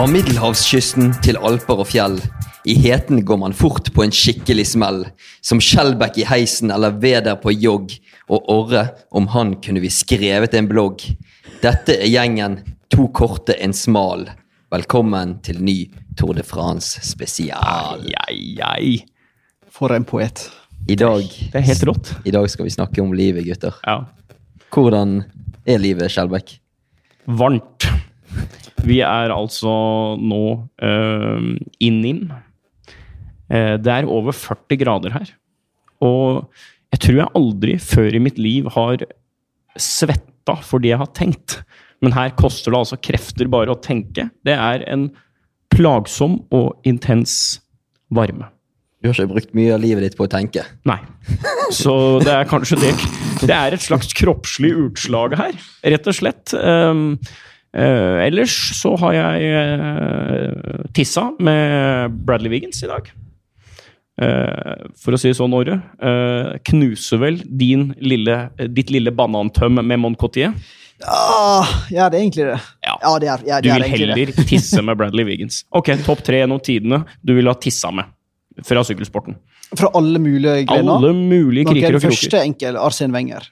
Fra middelhavskysten til alper og fjell. I heten går man fort på en skikkelig smell. Som Skjelbæk i heisen eller Veder på jogg. Og Orre, om han kunne vi skrevet en blogg. Dette er gjengen, to korte, en smal. Velkommen til ny Tour de France spesial. Ai, ai. For en poet. I dag, Det er helt rått. I dag skal vi snakke om livet, gutter. Ja. Hvordan er livet, Skjelbæk? Varmt. Vi er altså nå uh, inn NIM. Uh, det er over 40 grader her. Og jeg tror jeg aldri før i mitt liv har svetta for det jeg har tenkt. Men her koster det altså krefter bare å tenke. Det er en plagsom og intens varme. Du har ikke brukt mye av livet ditt på å tenke. Nei. Så det er kanskje det Det er et slags kroppslig utslag her, rett og slett. Um, uh, ellers så har jeg uh, tissa med Bradley Wiggins i dag. Uh, for å si det sånn, Åre. knuser vel din lille, ditt lille banantøm med Moncotier? Ah, ja, det er egentlig det. Ja. Ja, det er, ja, det du vil heller det. tisse med Bradley Wiggins. Ok, topp tre gjennom tidene du vil ha tissa med fra sykkelsporten. Fra alle mulige grener. Alle mulige kriker og kroker. første enkel Arsen Wenger.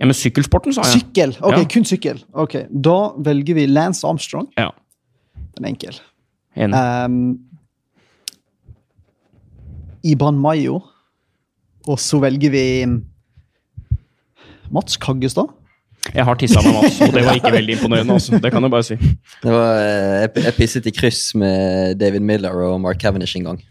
Ja, men sykkelsporten, sa jeg. Sykkel! Ok, Ja. kun sykkel. Ok, Da velger vi Lance Armstrong. Ja, Den er enkel. enig. Um, Iban Mayo. Og så velger vi Mats Kaggestad. Jeg har tissa meg, Mats, og det var ikke veldig imponerende. Altså. Det kan jeg bare si. Det var, eh, jeg, jeg pisset i kryss med David Miller og Mark Cavendish en gang.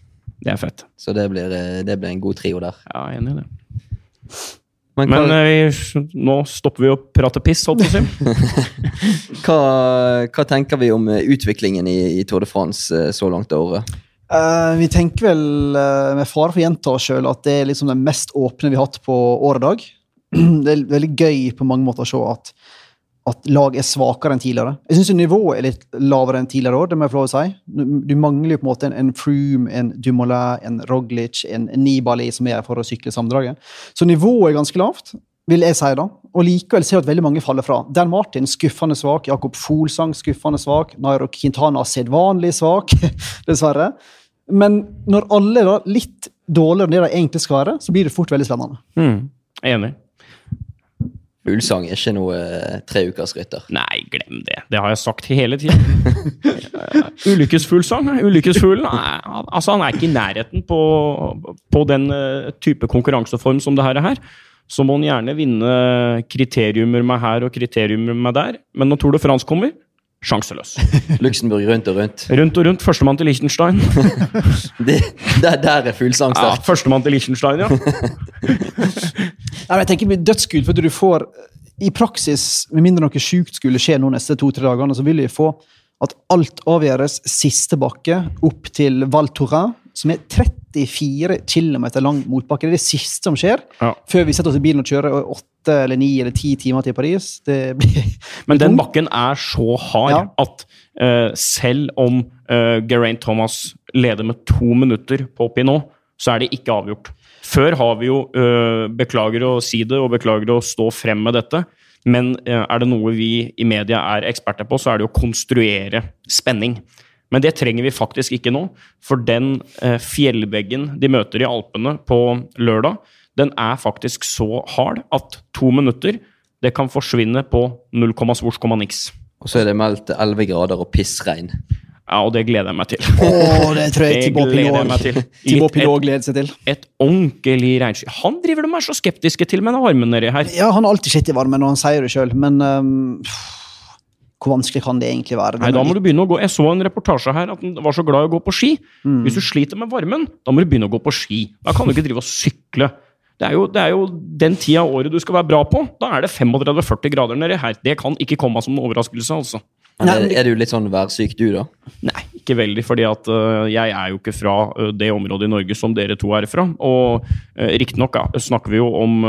Det er fett. Så det blir, eh, det blir en god trio der. Ja, jeg er enig i det. Men, Men hva, eh, nå stopper vi å prate piss, holdt jeg på å si. hva, hva tenker vi om eh, utviklingen i, i Tour de France eh, så langt av året? Uh, vi tenker vel, uh, med fare for å gjenta oss sjøl, at det er liksom den mest åpne vi har hatt på året i dag. Det er veldig gøy på mange måter å se at, at lag er svakere enn tidligere. Jeg syns nivået er litt lavere enn tidligere år, det må jeg få lov å si. Du, mangler jo på en måte en, en Froome, en Dumoulin, en Roglic, en Nibali som er her for å sykle sammendraget. Så nivået er ganske lavt, vil jeg si da. Og likevel ser jeg at veldig mange faller fra. Dan Martin skuffende svak, Jakob Folsang skuffende svak, Nairo Quintana sedvanlig svak, dessverre. Men når alle er litt dårligere enn det de egentlig skal være, så blir det fort veldig spennende. Mm, enig. Fuglsang er ikke noe eh, treukersrytter. Nei, glem det. Det har jeg sagt hele tiden. Ulykkesfuglsang? Ulykkesfuglen altså, han er ikke i nærheten på, på den eh, type konkurranseform som det her er. Så må han gjerne vinne kriteriumer med her og kriteriumer med der. Men når Tour de France kommer, sjanseløs. Luxembourg rundt og rundt. Rundt og rundt. Førstemann til Liechtenstein. Det, der, der er Fuglsang Ja. Førstemann til Liechtenstein, ja. Nei, men jeg tenker Dødsgud, for du får i praksis, med mindre noe sjukt skulle skje nå neste to-tre dagene, så vil vi få at alt avgjøres siste bakke opp til Val Thorens, som er 34 km lang motbakke. Det er det siste som skjer Ja. før vi setter oss i bilen og kjører åtte eller ni eller ti timer til Paris. Men den bakken er så hard Ja. at uh, selv om uh, Geraint Thomas leder med to minutter på Pinot, så er det ikke avgjort. Før har vi jo uh, Beklager å si det og beklager å stå frem med dette, men er det noe vi i media er eksperter på, så er det å konstruere spenning. Men det trenger vi faktisk ikke nå, for den eh, fjellveggen de møter i Alpene på lørdag, den er faktisk så hard at to minutter det kan forsvinne på 0, svors, niks. Og så er det meldt 11 grader og pissregn. Ja, og det gleder jeg meg til. Oh, det tror jeg Det Thibaut gleder seg til. Et ordentlig regnsky. Han driver de er så skeptiske til med den varmen nedi her. Ja, han har alltid sett i varmen når han sier det sjøl, men um, hvor vanskelig kan det egentlig være? Nei, da må du begynne å gå. Jeg så en reportasje her at han var så glad i å gå på ski. Mm. Hvis du sliter med varmen, da må du begynne å gå på ski. Da kan du ikke drive og sykle. Det er, jo, det er jo den tida av året du skal være bra på. Da er det 35-40 grader nedi her. Det kan ikke komme som en overraskelse, altså. Er, er du litt sånn værsyk, du, da? Nei, ikke veldig, fordi at øh, jeg er jo ikke fra øh, det området i Norge som dere to er fra. Og uh, riktignok ja, snakker vi jo om,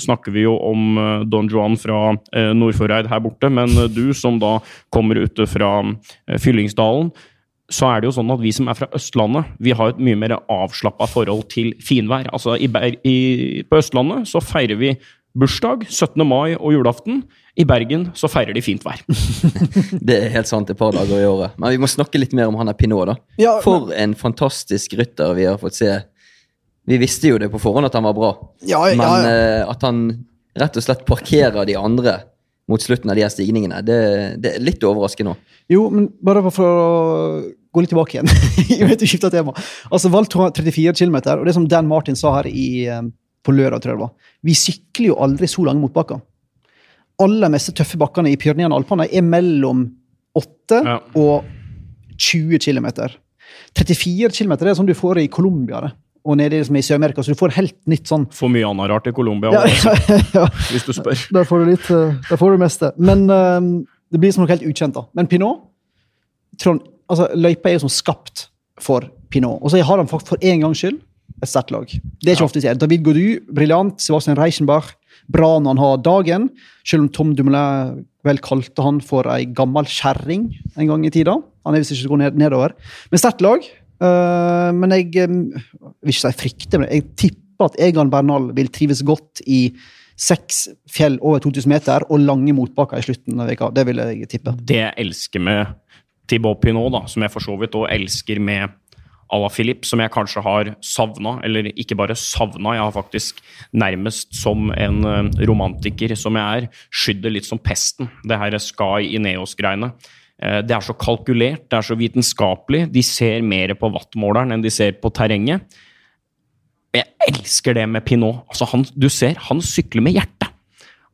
snakker vi jo om Don Juan fra Nordfjordeid her borte, men du som da kommer ute fra Fyllingsdalen, så er det jo sånn at vi som er fra Østlandet, vi har et mye mer avslappa forhold til finvær. Altså i, i, På Østlandet så feirer vi bursdag, 17. mai og julaften. I Bergen så feirer de fint vær. Det er helt sant et par dager i året. Men vi må snakke litt mer om han er Pinot, da. Ja, For en fantastisk rytter vi har fått se. Vi visste jo det på forhånd at han var bra, Ja, ja, men ja. eh, at han rett og slett parkerer de andre mot slutten av de her stigningene, det, det er litt overraskende nå. Jo, men bare for å gå litt tilbake igjen. Jeg vet du skifta tema. Altså, valgt 34 km, og det som Dan Martin sa her i, eh, på lørdag, tror jeg det var Vi sykler jo aldri så lange motbakker. Aller meste tøffe bakkene i Pyreneene og Alpene er mellom 8 Ja. og 20 km. 34 km er sånn du får i Colombia og nede i- som i Sør-Amerika, så du får helt nytt sånn For mye annet rart i Colombia, ja, ja, ja. hvis du spør. Der får du litt, eh, der får du meste. Men eh, det blir som noe helt ukjent. da. Men Pinot altså, Løypa er jo som skapt for Pinot. Og så har han for en gangs skyld et sterkt lag. Det er ikke Ja. ofte ser. David Godu, briljant. Sebastian Reichenbach, bra når han har dagen. Selv om Tom Dumoulin vel kalte han for ei gammel kjerring en gang i tida. Han er visst ikke så god nedover. Men sterkt lag. Eh, men jeg eh, vil ikke si frykter, men jeg tipper at Egan Bernal vil trives godt i seks fjell over 2000 meter og lange motbakker i slutten av veka. Det vil jeg tippe. Det jeg elsker med Thibaut Pinot, da, som jeg for så vidt òg elsker med à la Philippe, som jeg kanskje har savna, eller ikke bare savna, jeg har faktisk nærmest som en eh, romantiker som jeg er, skydd det litt som pesten, det her Sky Ineos-greiene. Eh, Det er så kalkulert, det er så vitenskapelig. De ser mer på wattmåleren enn de ser på terrenget. Jeg elsker det med Pinot. Altså han, du ser, han sykler med hjertet.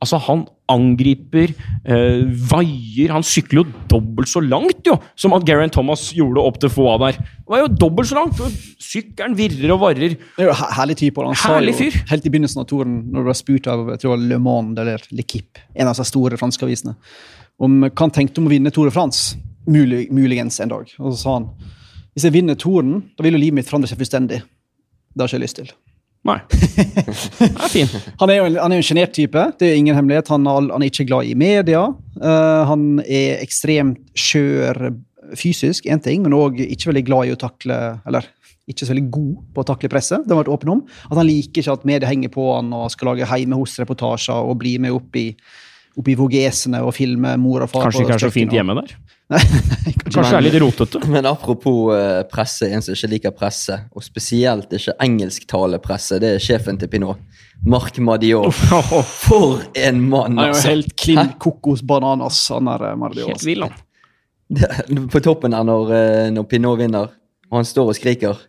Altså, han angriper, eh, vaier Han sykler jo dobbelt så langt jo, som at Geraint Thomas gjorde opp til Foa der. Det var jo dobbelt så langt! Sykkelen virrer og varrer. Det er jo her- herlig type. Han Herlig sa jo fyr. helt i begynnelsen av turen, når det ble spurt av jeg tror var Le Monde eller L'Equipe, en av de store franske avisene, om hva han tenkte om å vinne Tour de France. Mulig, muligens en dag. Og så sa han hvis jeg vinner Toren, da vil jo livet mitt forandre seg fullstendig. Det har ikke jeg lyst til. Nei. Det er fin. Han er jo en, han er en sjenert type. Det er ingen hemmelighet. Han, han er ikke glad i media. Uh, han er ekstremt skjør fysisk, én ting, men òg ikke veldig glad i å takle Eller ikke så veldig god på å takle presset. Det har han vært åpen om. At han liker ikke at media henger på han og skal lage hjemme hos-reportasjer og bli med opp i, opp i Vogesene og filme mor og far. Kanskje ikke er så fint hjemme der? Nei, Kanskje det er litt rotete? Men apropos eh, presse, en som ikke liker presse, og spesielt ikke engelsktalende-presse, det er sjefen til Pinot. Mark Madiot. For en mann, Han er jo altså! helt klin kokos bananas, han der. Helt vill, han. På toppen her når, eh, når Pinot vinner, og han står og skriker.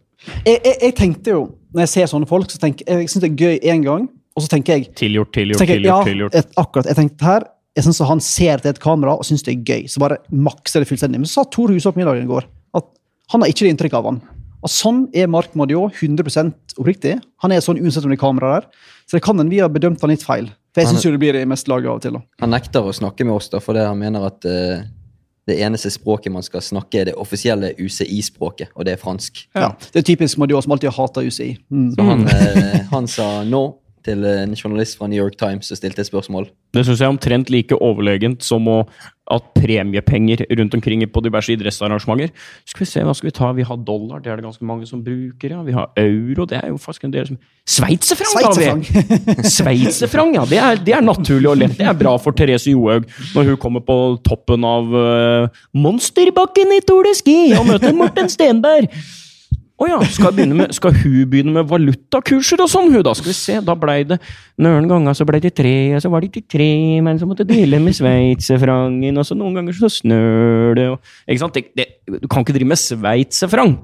Jeg, jeg, jeg tenkte jo, når jeg ser sånne folk, så tenker jeg, jeg synes det er gøy én gang, og så tenker jeg Tilgjort, tilgjort, tenker tilgjort. tilgjort. ja, et, akkurat. Jeg tenkte her, jeg synes at han ser til et kamera og syns det er gøy. Så bare makser det fullstendig. Men så sa Tor Hushovd middagen i går at han har ikke det inntrykk av han. Og sånn er Mark Madiot 100% oppriktig. Han er sånn uansett om det er kamera der. Så det kan hende vi har bedømt han litt feil. For jeg syns det blir det mest laget av og til. da. Han nekter å snakke med oss da, fordi han mener at uh, det eneste språket man skal snakke, er det offisielle UCI-språket, og det er fransk. Ja. Det er typisk Madiot som alltid hata UCI. Mm. Så han, eh, han sa nå til en journalist fra New York Times som stilte et spørsmål. Det syns jeg er omtrent like overlegent som å, at premiepenger rundt omkring på diverse idrettsarrangementer Skal vi se, hva skal vi ta? Vi har dollar, det er det ganske mange som bruker. ja. Vi har euro, det er jo faktisk en del som Sveitserfranc har vi! Sveitserfranc, ja. Det er, det er naturlig og lett. Det er bra for Therese Johaug når hun kommer på toppen av uh, monsterbakken i Tour de Ski og møter Morten Stenberg. Å ja, skal, med, skal hun begynne med valutakurser og sånn, hun da? Skal vi se, da blei det Noen ganger så blei det tre, og så var det ikke tre, men så måtte dele med sveitserfrangen, og så noen ganger så snør det, og Ikke sant? Det, det, du kan ikke drive med sveitserfrang!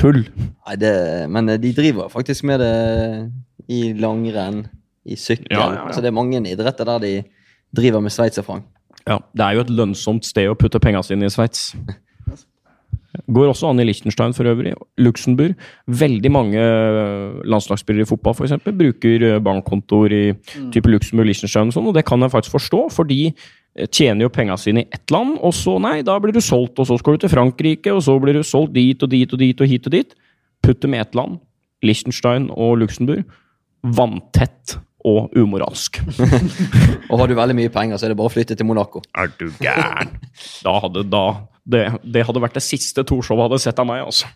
Tull. Nei, det, men de driver faktisk med det i langrenn, i sykkel. Ja, ja, ja. Så det er mange idretter der de driver med sveitserfrang. Ja, det er jo et lønnsomt sted å putte penga sine i Sveits. Går også an i Liechtenstein for øvrig. Luxembourg. Veldig mange øh, landslagsspillere i fotball for eksempel, bruker øh, bankkontoer i type Luxembourg, Liechtenstein og sånn, og det kan jeg faktisk forstå, for de øh, tjener jo penga sine i ett land, og så nei, da blir du solgt, og så skal du til Frankrike, og så blir du solgt dit og dit og dit og hit og dit. Putt dem i ett land, Liechtenstein og Luxembourg. Vanntett og umoralsk. Og har du veldig mye penger, så er det bare å flytte til Monaco. Er du gæren? Da hadde da det, det hadde vært det siste Torshov hadde sett av meg, altså.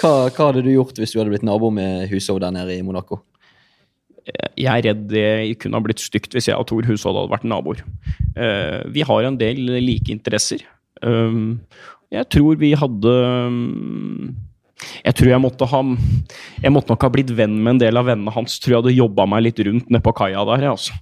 Hva, hva hadde du gjort hvis du hadde blitt nabo med Hushov der nede i Monaco? Jeg er redd det kunne ha blitt stygt hvis jeg og Tor Hushovd hadde vært naboer. Eh, vi har en del like interesser. Um, jeg tror vi hadde um, Jeg tror jeg måtte ha Jeg måtte nok ha blitt venn med en del av vennene hans. Tror jeg hadde jobba meg litt rundt nede på kaia der. Altså.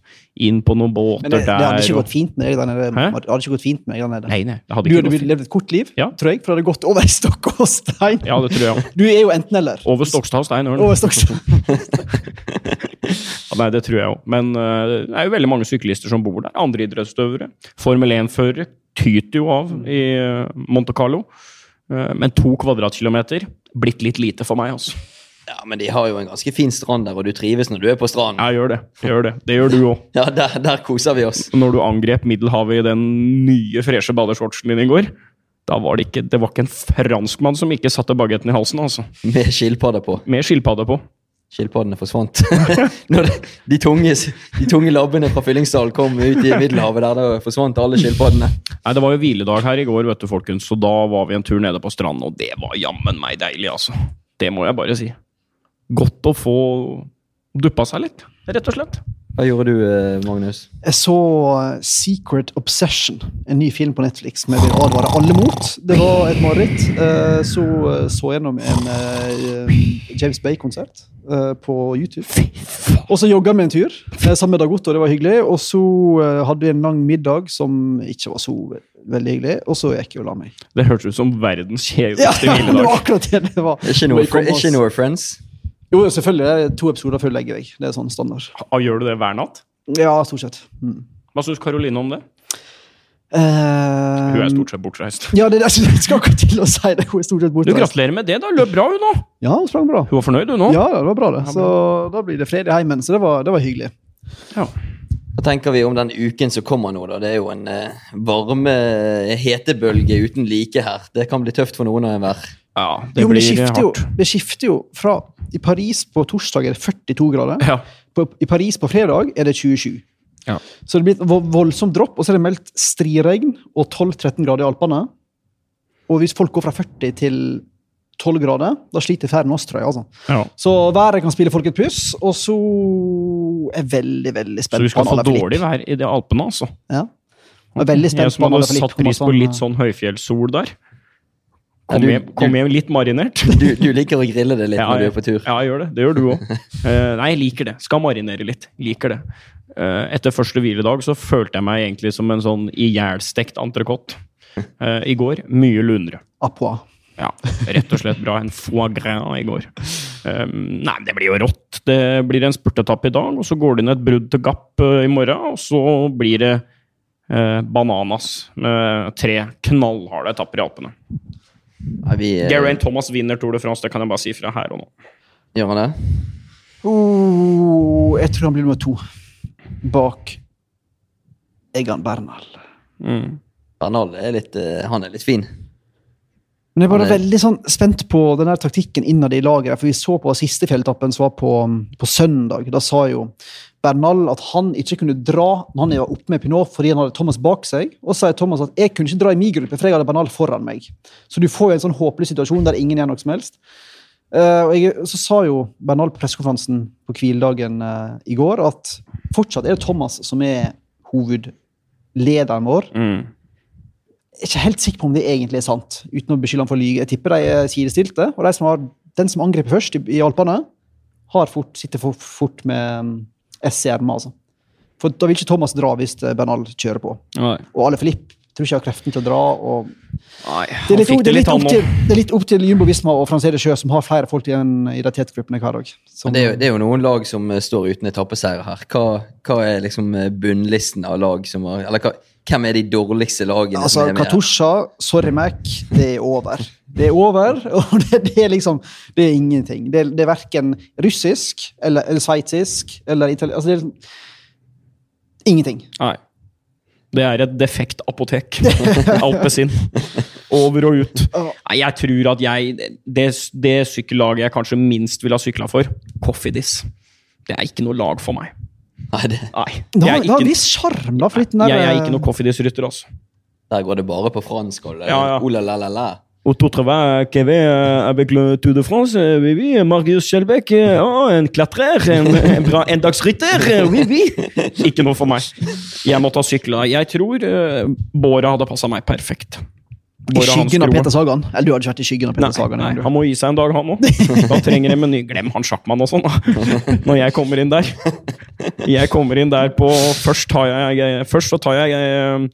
Inn på noen båter Men det, det der. hadde ikke gått fint med deg der nede. Hæ? Det hadde ikke gått fint med deg der nede. Nei, nei, det hadde Du ikke hadde gått levd et kort liv, Ja. tror jeg, for det hadde gått over stokk og stein. Ja, det tror jeg. Du er jo enten-eller. Over Stokstad og Stein. Over Stokstad. Ja, nei, det tror jeg òg. Men uh, det er jo veldig mange syklister som bor der. Andre idrettsutøvere. Formel 1-førere tyter jo av i uh, Monte Carlo. Eh, men to kvadratkilometer blitt litt lite for meg, altså. Ja, men de har jo en ganske fin strand der, og du trives når du er på stranden. Jeg gjør det. Jeg gjør det. Det gjør du òg. Ja, der, der koser vi oss. Når du angrep Middelhavet i den nye, freshe badeshortsen din i går, da var det ikke Det var ikke en franskmann som ikke satte bagetten i halsen, altså. Med skilpadder på. Med skilpadde på. Skilpaddene forsvant. Når de, tunge, de tunge labbene fra Fyllingsdal kom ut i Middelhavet, der da forsvant alle skilpaddene. Nei, Det var jo hviledag her i går, vet du, folkens, så da var vi en tur nede på stranden, og det var jammen meg deilig, altså. Det må jeg bare si. Godt å få duppa seg litt, rett og slett. Hva gjorde du, eh, Magnus? Jeg så uh, Secret Obsession, en ny film på Netflix som jeg vil advare alle mot. Det var et mareritt. Så så jeg gjennom en James Bay-konsert på YouTube. Og så jogga vi en tur samme sammen med Dag Otto, det var hyggelig. Og så hadde vi en lang middag som ikke var så veldig hyggelig, og så gikk jeg og la meg. Det hørtes ut som verdens Ja, kjedeligste det var akkurat det det var. Ikke noe, ikke noe Friends? Jo, selvfølgelig. det er To episoder før legger jeg. Det er sånn standard. Ah, Gjør du det hver natt? Ja, stort sett. Mm. Hva syns Karoline om det? Uh, Hun er stort sett bortreist. Ja, det, det jeg skal akkurat til å si det. Hun er stort sett bortreist. Du. Gratulerer med det, da. Løp bra, hun nå. Ja, hun sprang bra. Hun var fornøyd, hun nå. Ja, det var bra, det. Så da blir det fred i heimen. Så det var, det var hyggelig. Ja. Hva tenker vi om den uken som kommer nå? da? Det er jo en eh, varme hetebølge uten like her. Det kan bli tøft for noen av enhver. Ja, det jo, men blir det skifter jo, det skifter jo fra I Paris på torsdag er det 42 grader. Ja. På, I Paris på fredag er det 27. Ja. Så det blir et voldsomt dropp, og så er det meldt striregn og 12-13 grader i Alpene. Og hvis folk går fra 40 til 12 grader, da sliter tror jeg. altså. Ja. Så været kan spille folk et puss, og så er jeg veldig veldig spent. Så du vi skal få dårlig vær i det Alpene, altså. Ja. Jeg er veldig spent Jeg som hadde satt pris på litt sånn høyfjellssol der. Kom, du- hjem, kom hjem litt marinert. Du, du liker å grille det litt Ja, når du er på tur. Ja, jeg gjør det. Det gjør du òg. nei, jeg liker det. Skal marinere litt. Liker det. Uh, etter første hviledag så følte jeg meg egentlig som en sånn ihjelstekt entrecôte. Uh, I går mye lunere. Apois. Ja, rett og slett bra. En foie gras i går. Um, nei, det blir jo rått. Det blir en spurtetapp i dag, og så går det inn et brudd til Gapp eh, i morgen, og så blir det eh, bananas med tre knallharde etapper i Alpene. Nei, vi, eh, Geraint Thomas vinner Tour de France, det kan jeg bare si fra her og nå. Gjør han det? Oh, jeg tror han blir nummer to. Bak Egan Bernal. Mm. Bernal er litt, eh, han er litt fin. Men jeg er bare er- veldig sånn spent på den der taktikken innad i laget. For vi så på siste fjelletappen som var på, på søndag. Da sa jo Bernal at han ikke kunne dra når han var oppe med Pinot fordi han hadde Thomas bak seg. Og så sier Thomas at jeg kunne ikke dra i min gruppe, for jeg hadde Bernal foran meg. Så du får jo en sånn håpløs situasjon der ingen gjør noe som helst. Uh, og jeg, så sa jo Bernal på pressekonferansen på hviledagen uh, i går at fortsatt er det Thomas som er hovedlederen vår. Mm. Jeg er ikke helt sikker på om det egentlig er sant, uten å beskylde ham for å lyge. Jeg tipper de er sidestilte, og de som har, den som angriper først i, i Alpene, har fort, sitter for, fort med um, S i ermet. Altså. For da vil ikke Thomas dra hvis eh, Bernal kjører på. Nei. Og Ale Filip tror ikke har kreften til å dra. og Nei, Det er litt, fikk det er litt, opp, til, det er litt opp til Jumbo Visma og Francede Sjø, som har flere folk i den identitetsgruppen hver dag. Som- det er, jo, det er jo noen lag som eh, står uten etappeseier her. Hva, hva er liksom eh, bunnlisten av lag som har Eller hva, hvem er de dårligste lagene Altså, som er med? Katusha, sorry Mac, det er over. Det er over, og det, det er liksom Det er ingenting. Det det er verken russisk eller, eller sveitsisk eller italiensk altså, det er liksom Ingenting. Nei. Det er et defekt apotek. Alpezin. Over og ut. Nei, jeg tror at jeg Det, det sykkellaget jeg kanskje minst ville ha sykla for, Coffeedis. Det er ikke noe lag for meg. Nei, det, Nei. Da, Jeg er har viss sjarm, da. For litt den jeg der, er ikke noe Coffeedis-rytter, altså. der går det bare på fransk. Og Ja, ja. Oh, la, la, la, avec le Tour de France? Oui, oui. Marius Skjelbæk. en klatrer. En, en bra endagsrytter. eh, Oui, oui. Ikke noe for meg. Jeg måtte ha sykla. Jeg tror uh, Båra hadde passa meg perfekt. I skyggen av Peter Sagan. Eller du hadde ikke vært i skyggen av Peter Nei, Sagan. nei, han må gi seg en dag, han òg. Da trenger de en ny. Glem han sjakkmann og sånn, da. Når jeg kommer inn der. Jeg kommer inn der på Først, tar jeg, først så tar jeg eh,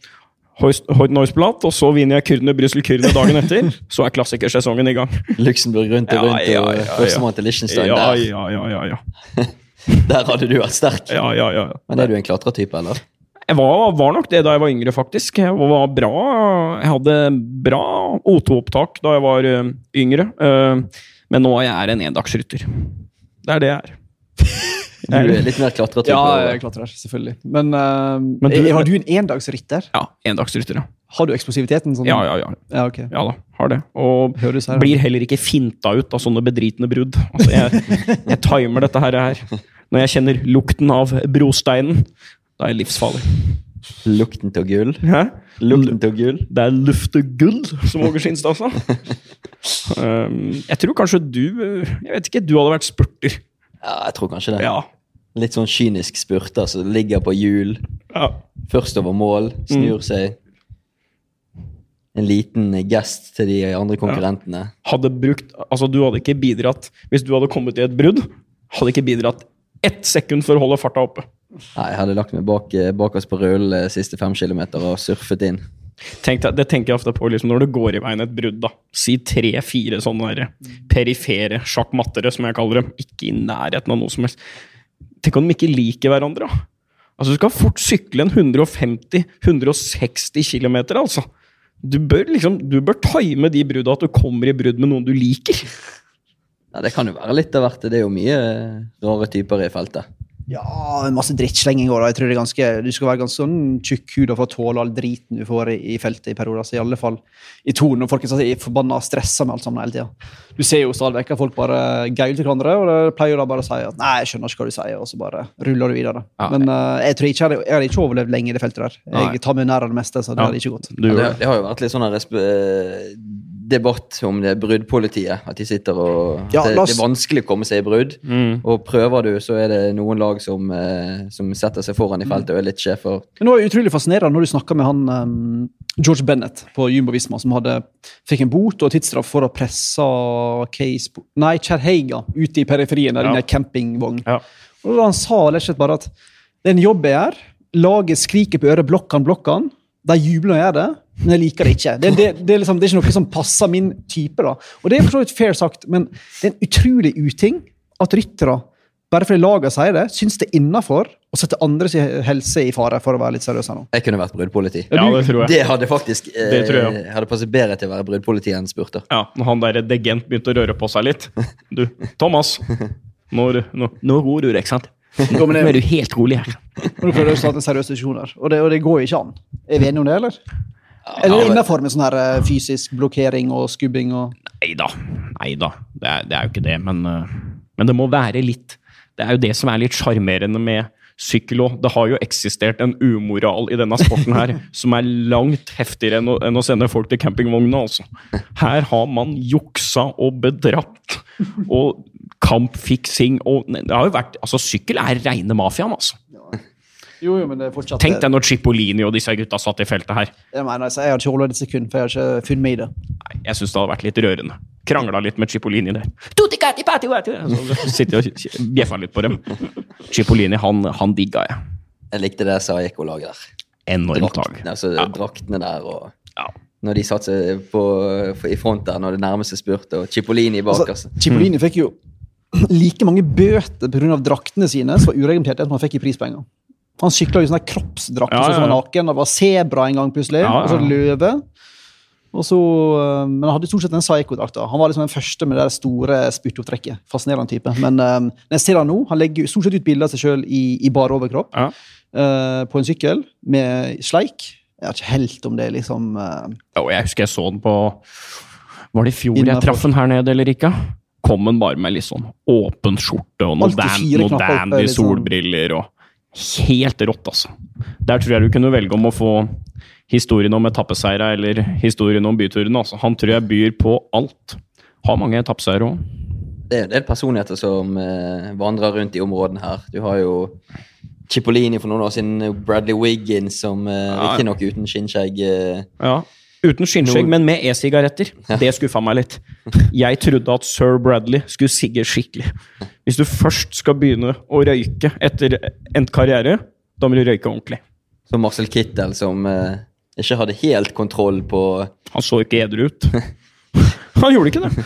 Hoyt Noiseplat, og så vinner jeg Kyrne Brussel Kyrne dagen etter. Så er klassikersesongen i gang. Luxembourg rundt og Ja, rundt, ja, og ja, og førstemann til Liechtenstein. Ja, der. ja, ja, ja, ja. der hadde du vært sterk. ja, ja, ja. Men er du en klatretype, eller? Jeg var, var nok det da jeg var yngre, faktisk. Jeg var bra Jeg hadde bra O2-opptak da jeg var eh, yngre. Eh, men nå er jeg en endagsrytter. Det er det jeg er. Du er litt mer klatretype. Ja, jeg klatrer, selvfølgelig. Men, uh, Men du- er- har du en endagsrytter? Ja, endagsrytter, ja. Har du eksplosiviteten? Sånn? Ja, ja, ja. ja ok. Ja da, har det. Og Høres her. blir heller ikke finta ut av sånne bedritne brudd. Altså, jeg, jeg timer dette her. Når jeg kjenner lukten av brosteinen, da er jeg livsfarlig. Lukten til gull. Hæ? Lukten av gull. Det er luftegull, som Åge Skinstad sa. Um, jeg tror kanskje du Jeg vet ikke, du hadde vært spurter. Ja, jeg tror kanskje det. Ja. Litt sånn kynisk spurter som ligger på hjul. ja. Først over mål, snur seg. En liten gest til de andre konkurrentene. Hadde brukt Altså, du hadde ikke bidratt Hvis du hadde kommet i et brudd, hadde ikke bidratt ett sekund for å holde farta oppe. Nei, jeg hadde lagt meg bak, bak oss på rullen siste fem kilometer og surfet inn. Tenk det tenker jeg ofte på liksom, når det går i veien et brudd. da. Si tre-fire sånne der perifere sjakkmattere, som jeg kaller dem. Ikke i nærheten av noe som helst. Tenk om de ikke liker hverandre. da. Altså, Du skal fort sykle en 150-160 km, altså. Du bør liksom, du bør time de brudda at du kommer i brudd med noen du liker. Ja, det kan jo være litt av hvert. Det er jo mye eh, rare typer i feltet. Ja, masse drittslenging òg. Jeg tror det er ganske, Du skal være ganske sånn tjukk hud for å tåle all driten du får i, i feltet i perioder. Så i alle fall i tonen. Og folk er forbanna og stressa med alt sammen hele tida. Du ser jo stadig vekk at folk bare gauler til hverandre, og det pleier da bare å si at 'nei, jeg skjønner ikke hva du sier', og så bare ruller du videre. Ja. Men uh, jeg tror ikke jeg jeg hadde ikke overlevd lenge i det feltet der. Jeg tar meg nær av det meste, så det Ja. hadde ikke gått. Det, det. har jo vært litt sånn debatt om det bruddpolitiet. At de sitter og Ja, det, det er vanskelig å komme seg i brudd. Mm. Og prøver du, så er det noen lag som, eh, som setter seg foran i feltet og er litt sjefer. Men det var utrolig fascinerende når du snakka med han um, George Bennett på Jumbo Visma, som hadde, fikk en bot og tidsstraff for å presse Case Nei, Kjerheiga ute i periferien der Ja. inne i campingvogn. Ja. Og da Han sa rett og slett bare at det er en jobb jeg gjør. Laget skriker på øret 'blokkan, blokkan'. De jubler når jeg gjør det, men jeg liker det ikke. Det, det, det, er liksom, det er ikke noe som passer min type. da. Og det er for så vidt fair sagt, men det er en utrolig uting at ryttere, bare fordi lagene sier det, syns det er innafor å sette andres helse i fare, for å være litt seriøs her nå. Jeg kunne vært bruddpoliti. Ja, det tror jeg. Det hadde faktisk eh, Det tror jeg. hadde passet bedre til å være bruddpoliti enn spurter. Ja, når han der degent begynte å røre på seg litt. Du, Thomas, nå, nå, nå roer du deg, ikke sant? Nå er du helt rolig her. nå prøver du å starte en seriøs diskusjon her, og det, og det går jo ikke an. Er vi enige om det, eller? Eller er innafor med sånn her eh, fysisk blokkering og skubbing og Nei da. Nei da. Det det er jo ikke det, men, uh, men det må være litt Det er jo det som er litt sjarmerende med sykkel òg. Det har jo eksistert en umoral i denne sporten her som er langt heftigere enn å, enn å sende folk til campingvogna, altså. Her har man juksa og bedratt og kampfiksing og Det har jo vært Altså, sykkel er reine mafiaen, altså. Jo, jo, men det er fortsatt Tenk deg når Cipollini og disse gutta satt i feltet her. Jeg mener, altså, jeg har ikke holdt et sekund, for jeg har ikke funnet meg i det. Nei, jeg syns det hadde vært litt rørende. Krangla litt med Cipollini der. Så sitter jeg og bjeffa litt på dem. Cipollini, han, han digga jeg. Jeg likte det Saeko-laget der. Enormt tak. Draktene, altså, Ja. draktene der og Ja. Når de satte seg på, i front der når det nærmeste spurte, og Cipollini bak. Altså, Altså. Cipollini fikk jo like mange bøter pga. draktene sine som var ureglementerte som han fikk i prispenger. Han sykla i sånn kroppsdrakt Ja, ja, ja, som var naken. Det var sebra en gang plutselig, og så løve. Og så, øh, men han hadde stort sett den psycho-drakta. Han var liksom den første med det store spyttopptrekket. Fascinerende type. Men um, når jeg ser han nå, han legger stort sett ut bilder av seg sjøl i, i bar overkropp Ja. øh, på en sykkel med sleik. Jeg har ikke helt om det liksom uh, oh, jeg husker jeg så den på Var det i fjor jeg traff den her nede, eller ikke? Kom den bare med litt sånn åpen skjorte og noen, dan, fire noe knapper oppe, dandy liksom. solbriller og Helt rått, altså. Der tror jeg du kunne velge om å få historien om etappeseira eller historien om byturen. Altså. Han tror jeg byr på alt. Har mange etappeseiere òg. Det er en del personligheter som eh, vandrer rundt i områdene her. Du har jo Cipollini for noen år siden, Bradley Wiggins som eh, Ja. riktignok uten skinnskjegg eh, Ja. Uten skinnskjegg, men med e-sigaretter. Det skuffa meg litt. Jeg trodde at sir Bradley skulle sigge skikkelig. Hvis du først skal begynne å røyke etter endt karriere, da må du røyke ordentlig. Som Marcel Kittel, som eh, ikke hadde helt kontroll på Han så ikke edru ut. Han gjorde ikke det.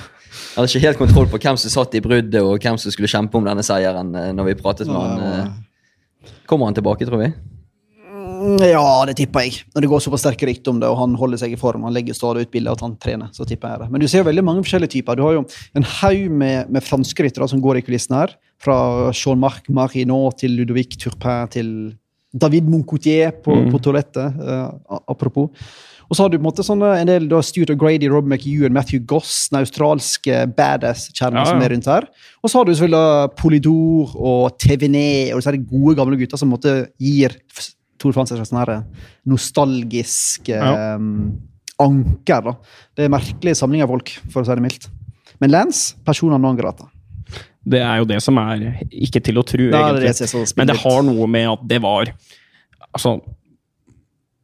Hadde ikke helt kontroll på hvem som satt i bruddet, og hvem som skulle kjempe om denne seieren. eh, når vi pratet med han. eh. Kommer han tilbake, tror vi? Mm, Ja, det tipper jeg. Når det går såpass sterke rykter om det, og han holder seg i form, han legger stadig ut bilder at han trener, så tipper jeg det. Men du ser jo veldig mange forskjellige typer. Du har jo en haug med, med franske ryttere som går i kulissene her. Fra Jean-Marc Marinot til Ludovic Turpin til David Moncoutier på, på toalettet, Uh, apropos. Og så har du på en måte sånne, en del da, Stuart O'Grady, Rob McEwan, Matthew Goss, den australske badass-kjernen Ja, ja. som er rundt her. Og så har du selvfølgelig da Polydor og Tevenet og disse gode, gamle gutta som måte gir Tour de France et slags sånn her nostalgisk Ja. um, anker. da. Det er en merkelige samling av folk, for å si det mildt. Men Lance, personer non grata. Det er jo det som er ikke til å tro, er egentlig. det er Men det har noe med at det var Altså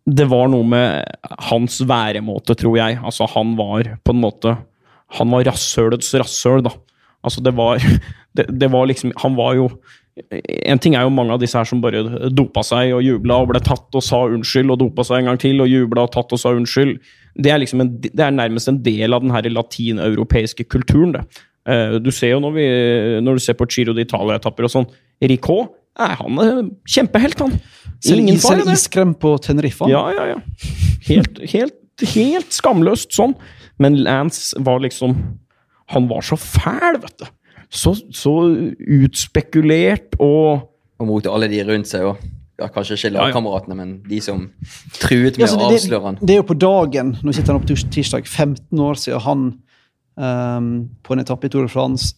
Det var noe med hans væremåte, tror jeg. Altså, han var på en måte Han var rasshølets rasshøl, da. Altså, det var det, det var liksom Han var jo En ting er jo mange av disse her som bare dopa seg og jubla og ble tatt og sa unnskyld, og dopa seg en gang til og jubla og tatt og sa unnskyld. Det er, liksom en, det er nærmest en del av den her latineuropeiske kulturen. det. Eh, Du ser jo når, vi, når du ser på Giro d'Italia-etapper og sånn Ricot er han er kjempehelt, han. Ingen fare, det. iskrem på Tenerife. Ja, ja, ja. Helt, helt, helt skamløst sånn. Men Lance var liksom Han var så fæl, vet du. Så, så utspekulert og Og mot alle de rundt seg òg. Ja, kanskje ikke lagkameratene, men de som truet med ja, å avsløre han. det, det er jo på dagen, nå sitter han opp tirs- tirsdag, 15 år siden han um, på en etappe i Tour de France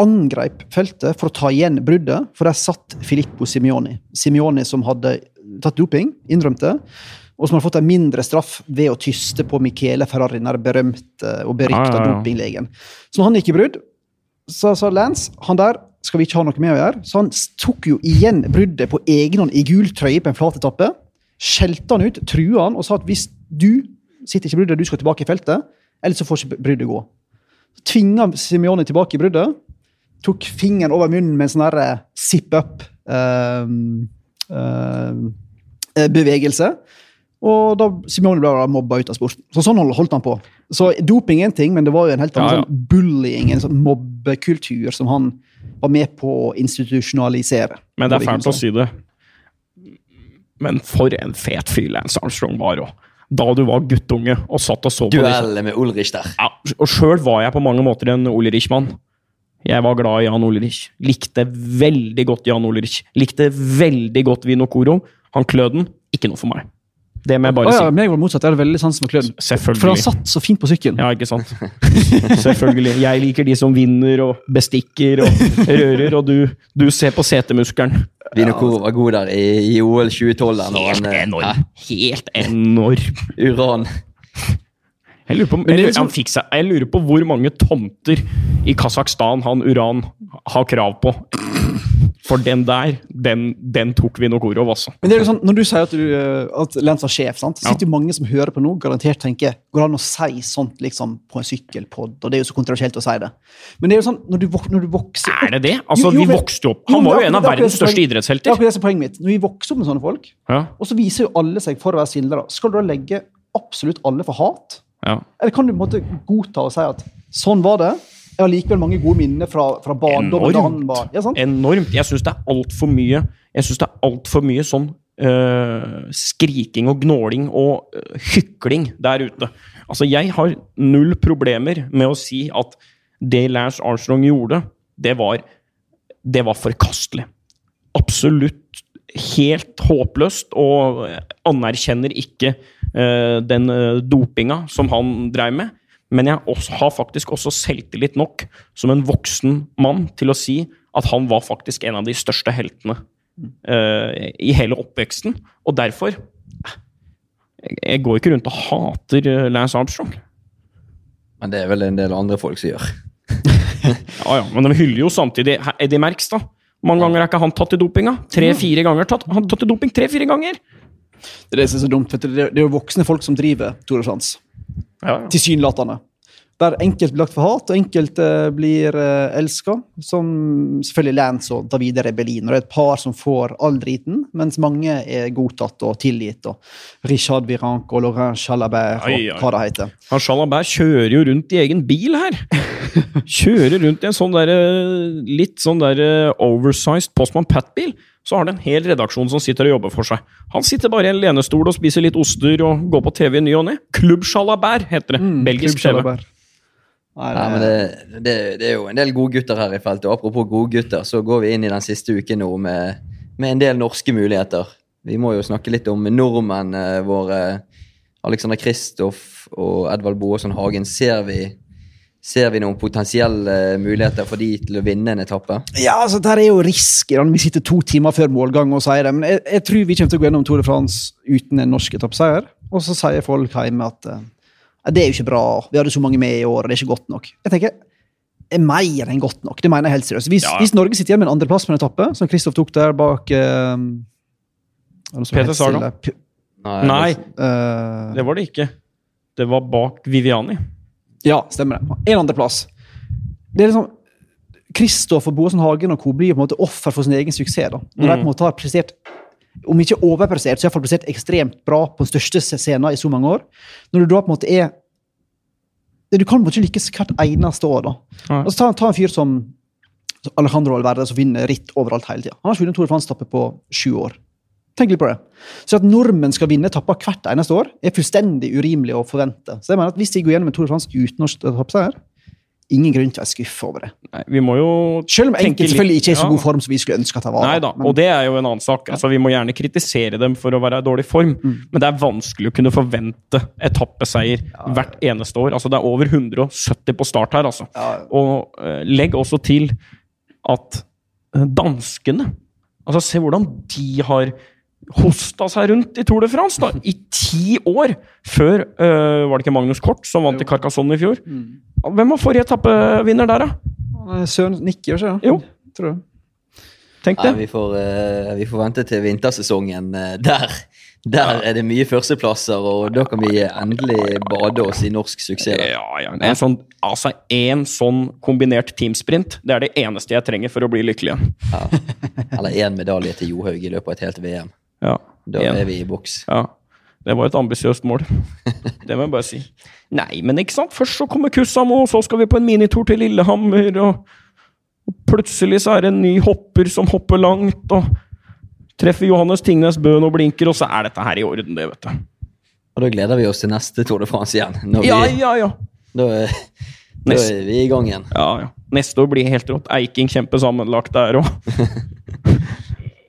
angreip feltet for å ta igjen bruddet, for der satt Filippo Simioni. Simioni som hadde tatt doping, innrømte, og som hadde fått en mindre straff ved å tyste på Michele Ferrari, den berømte og berykta ah, ja, ja. dopinglegen. Så når han gikk i brudd, så sa Lance han der skal vi ikke ha noe med å gjøre. Så han tok jo igjen bruddet på egen hånd i gul trøye på en flat etappe. Skjelte han ut, trua han og sa at hvis du sitter ikke i bruddet, du skal tilbake i feltet, ellers så får ikke bruddet gå. Så tvinga Simione tilbake i bruddet. Tok fingeren over munnen med en sånn derre zip up-bevegelse. ehm, eh, bevegelse. Og da Simone ble da mobba ut av sporten. Så sånn holdt han på. Så doping er en ting, men det var jo en helt annen Ja, ja. Sånn bullying, en sånn mobbekultur som han var med på å institusjonalisere. Men det er fælt å si. si det. Men for en fet fyr Lance Armstrong var òg. Da du var guttunge og satt og så på disse Duell med Ulrich der. Ja, og sjøl var jeg på mange måter en Ulrich-mann. Jeg var glad i Jan Ulrich. Likte veldig godt Jan Ulrich. Likte veldig godt Vino Coro. Han Kløden, ikke noe for meg. Det må jeg bare oh, ja, si. meg var motsatt. Jeg hadde veldig sansen for Kløden. For han satt så fint på sykkelen. Ja, ikke sant? Selvfølgelig. Jeg liker de som vinner og bestikker og rører, og du, du ser på setemuskelen. Vinokoro var god der i, i OL 2012. Der, Helt han, enorm. enorm. Helt enorm. Uran. Jeg lurer, på, jeg, lurer, liksom- han fikk seg, jeg lurer på hvor mange tomter i Kasakhstan han Uran har krav på. For den der, den, den tok av altså. Men det er jo sånn, Når du sier at, du, eh, at Lens var sjef, sant? sitter jo mange som hører på nå, garantert tenker går det an å si sånt liksom på en sykkelpod? Og det er jo så kontroversielt å si det. Men det er jo sånn, når du, når du vokser Er det det? Altså, Jo, jo, Vi vokste jo opp. Han var jo en av er verdens er største idrettshelter. Det er poenget mitt. Når vi vokser opp med sånne folk, Ja, og så viser jo alle seg for å være svindlere, skal du da legge absolutt alle for hat? ja. Eller kan du på en måte godta og si at sånn var det? Jeg har likevel mange gode minner fra, fra barndommen. Enormt. var- Ja, sant? Enormt. Jeg syns det er altfor mye Jeg synes det er alt for mye sånn øh, skriking og gnåling og øh, hykling der ute. Altså, jeg har null problemer med å si at det Lance Armstrong gjorde, det var Det var forkastelig. Absolutt helt håpløst, og anerkjenner ikke øh, den øh, dopinga som han dreiv med. Men jeg også, har faktisk også selvtillit nok som en voksen mann til å si at han var faktisk en av de største heltene uh, i hele oppveksten. Og derfor jeg, går ikke rundt og hater eh, Lance Armstrong. Men det er vel en del andre folk som gjør. Ja, ja, Men de hyller jo samtidig Eddie Merks, da. Mange ganger er ikke han tatt i dopinga? Tre-fire ganger tatt. Han har tatt i doping tre-fire ganger! Det er det som er så dumt. Det er det er jo voksne folk som driver Tour de France. Ja, ja. Tilsynelatende. Der enkelt blir lagt for hat, og enkelte blir uh, elska. Som selvfølgelig Lance og Davide Rebellin. Og det er et par som får all driten, mens mange er godtatt og tilgitt. Og Richard Virank og Laurent Chalabert og Ai, ai. hva det heter. Han Chalabert kjører jo rundt i egen bil her. Kjører rundt i en sånn der, litt sånn der oversized Postman Pat-bil. Så har det en hel redaksjon som sitter og jobber for seg. Han sitter bare i en lenestol og spiser litt oster og går på TV i ny og ne. Klubb Sjalabert heter det. Belgisk Klubb TV. Nei, Nei, men det, det, det er jo en del gode gutter her i feltet. Og apropos gode gutter, så går vi inn i den siste uken nå med, med en del norske muligheter. Vi må jo snakke litt om nordmenn våre. Alexander Kristoff og Edvald Boasson Hagen. Ser vi, ser vi noen potensielle muligheter for de til å vinne en etappe? Ja, altså, der er jo risky vi sitter to timer før målgang og sier det. Men jeg, jeg tror vi kommer til å gå gjennom Tour de France uten en norsk etappeseier. Og så sier folk hjemme at eh, det er jo ikke bra, vi hadde så mange med i år, og det er ikke godt nok. Jeg tenker, er mer enn godt nok. Det mener jeg helt seriøst. Hvis, Ja. hvis Norge sitter igjen med en andreplass på en etappe, som Kristoff tok der bak eh, er Peter Sagan. Nei, Nei, eh, det var det ikke. Det var bak Viviani. Ja, stemmer det. En andreplass. Det er liksom Kristoff og Boasson Hagen og co. blir på en måte offer for sin egen suksess. da. Når de på en måte har prestert om ikke overprestert, så iallfall prestert ekstremt bra på den største scenen i så mange år. Når du da på en måte er Du kan på en måte lykkes hvert eneste år. da. Ja. Altså, ta, ta en fyr som Alejandro Alverde, som vinner ritt overalt hele tida. Han har ikke vunnet Tour de France-etappe på sju år. Tenk litt på det. Så at nordmenn skal vinne etapper hvert eneste år, er fullstendig urimelig å forvente. Så jeg mener at Hvis de går gjennom en Tour de France uten å tape seier, ingen grunn til å være skuffa over det. Nei, vi må jo Selv om enkelte selvfølgelig ikke er i så Ja. god form som vi skulle ønske at de var. Nei da, men- og det er jo en annen sak. Altså, vi må gjerne kritisere dem for å være i dårlig form, Mm. men det er vanskelig å kunne forvente etappeseier hvert eneste år. Altså, det er over 170 på start her, altså. Ja. Og uh, legg også til at eh, danskene Altså, se hvordan de har hosta seg rundt i Tour de France da, i ti år! Før uh, var det ikke Magnus Kort som vant i Carcassonne i fjor. Mm. Hvem var forrige etappevinner der, da? Søren Nikke, gjør ja. Jo. Tror jeg. Tenk Nei, det. vi, får, uh, vi får vente til vintersesongen. uh, der, der er det mye førsteplasser, og da kan vi endelig bade oss i norsk suksess. da. Ja, ja. En sånn, altså, én sånn kombinert teamsprint, det er det eneste jeg trenger for å bli lykkelig. Ja. Eller én medalje til Johaug i løpet av et helt VM. Ja. Da En. er vi i boks. ja. Det var et ambisiøst mål. Det må jeg bare si. Nei, men ikke sant? Først så kommer Kussamo, og så skal vi på en minitur til Lillehammer, og, og plutselig så er det en ny hopper som hopper langt, og treffer Johannes Tingnes Bøen og blinker, og så er dette her i orden, det, vet du. Og da gleder vi oss til neste Tour de France igjen. Vi, Ja, ja, ja. Da, da er vi i gang igjen. ja, ja. Neste år blir helt rått. Eiking kjempesammenlagt der òg.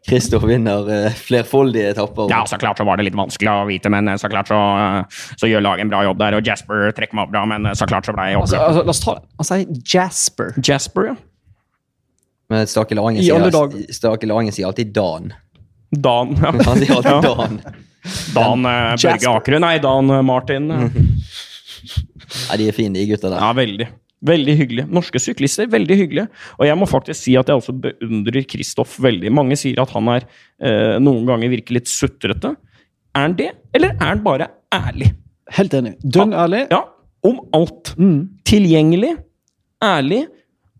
Kristoff vinner eh, flerfoldige etapper. Ja, så klart så var det litt vanskelig å vite, men så klart så, så gjør laget en bra jobb der. Og Jasper trekker meg opp bra, men så klart så ble jeg Altså, altså, la oss ta sier Jasper. Jasper, ja. Men Stake Laringen sier, alltid Dan. Dan. Ja. Han sier alltid Ja. Dan. Dan eh, Børge Akerø. Nei, Dan eh, Martin. Nei, de er fine, de gutta der. Ja, veldig. Veldig hyggelig. Norske syklister, veldig hyggelige. Og jeg må faktisk si at jeg også beundrer Kristoff veldig. Mange sier at han er eh, noen ganger virker litt sutrete. Er han det, eller er han bare ærlig? Helt enig. Dønn ærlig. Ja, om alt. Mm. Tilgjengelig, ærlig.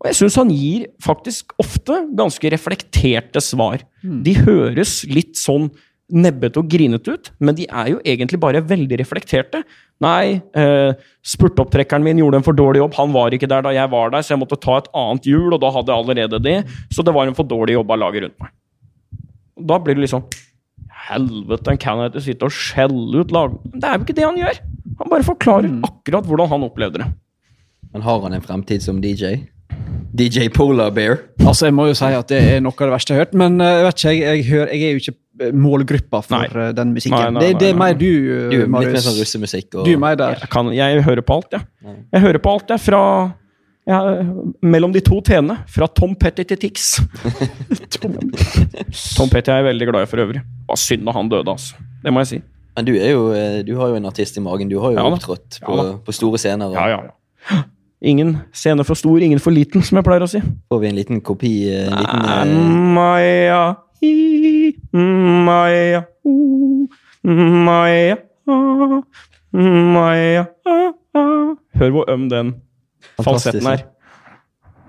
Og jeg syns han gir faktisk ofte ganske reflekterte svar. De høres litt sånn nebbete og grinete ut, men de er jo egentlig bare veldig reflekterte. Nei, eh, spurtopptrekkeren min gjorde en for dårlig jobb. Han var ikke der da jeg var der, så jeg måtte ta et annet hjul, og da hadde jeg allerede det. Så det var en for dårlig jobb av laget rundt meg. Da blir det liksom Helvete, kan jeg ikke sitte og skjelle ut lag... Det er jo ikke det han gjør! Han bare forklarer akkurat hvordan han opplevde det. Men har han en fremtid som DJ? DJ Polar Bear? Altså, Jeg må jo si at det er noe av det verste jeg har hørt, men eh, jeg vet ikke, jeg, jeg, hører, jeg er jo ikke eh, målgruppa for Nei. eh, den musikken. Nei, nei, det, det er nei, mer du, Du eh, er litt mer sånn russemusikk. Og, Du er mer der. Jeg, kan, jeg hører på alt, jeg. Jeg hører på alt, jeg. Fra ja, Mellom de to T-ene. Fra Tom Petty til Tix. Tom Petty er jeg veldig glad i for øvrig. Hva synd da han døde, altså. Det må jeg si. Men du, er jo, eh, du har jo en artist i magen. Du har jo Ja opptrådt Ja på, da. på store scener. Og Ja, ja, ja. Ingen scene for stor, ingen for liten, som jeg pleier å si. får vi en liten kopi eh, en liten, eh, Maya, hi, Maya, Maya, Maya. Hør hvor øm den falsetten er.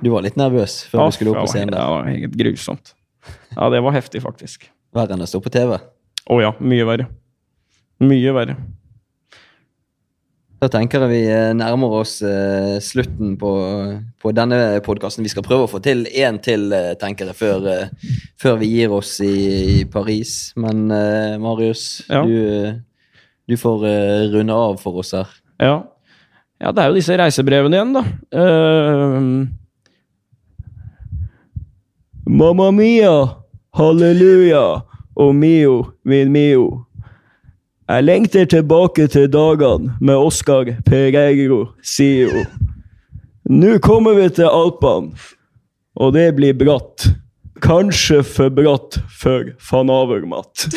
Du var litt nervøs før du skulle opp på scenen? scenen. Det var helt grusomt. Ja, det var heftig, faktisk. Verre enn å stå på TV. Å ja, mye verre. Mye verre. Da tenker jeg vi eh, nærmer oss uh, slutten på, på denne podkasten. Vi skal prøve å få til én til, uh, tenker jeg, før, uh, før vi gir oss i, i Paris. Men Marius, Ja. du, du får runde av for oss her. Ja. ja, det er jo disse reisebrevene igjen, da. Mamma mia, halleluja, og mio, min mio. Jeg lengter tilbake til dagene med Oscar Pereiro sier hun. Nå kommer vi til Alpene, og det blir bratt. Kanskje for bratt for van Avermatt.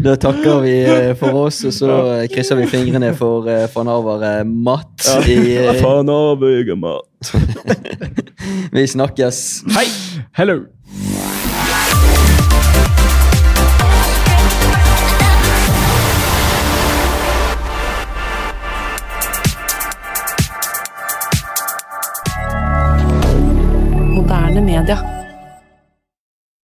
Da takker vi eh, for oss, og så eh, krysser vi fingrene for van Aver eh, Van Avermatt. vi snakkes. Hei! Hello! Moderne media.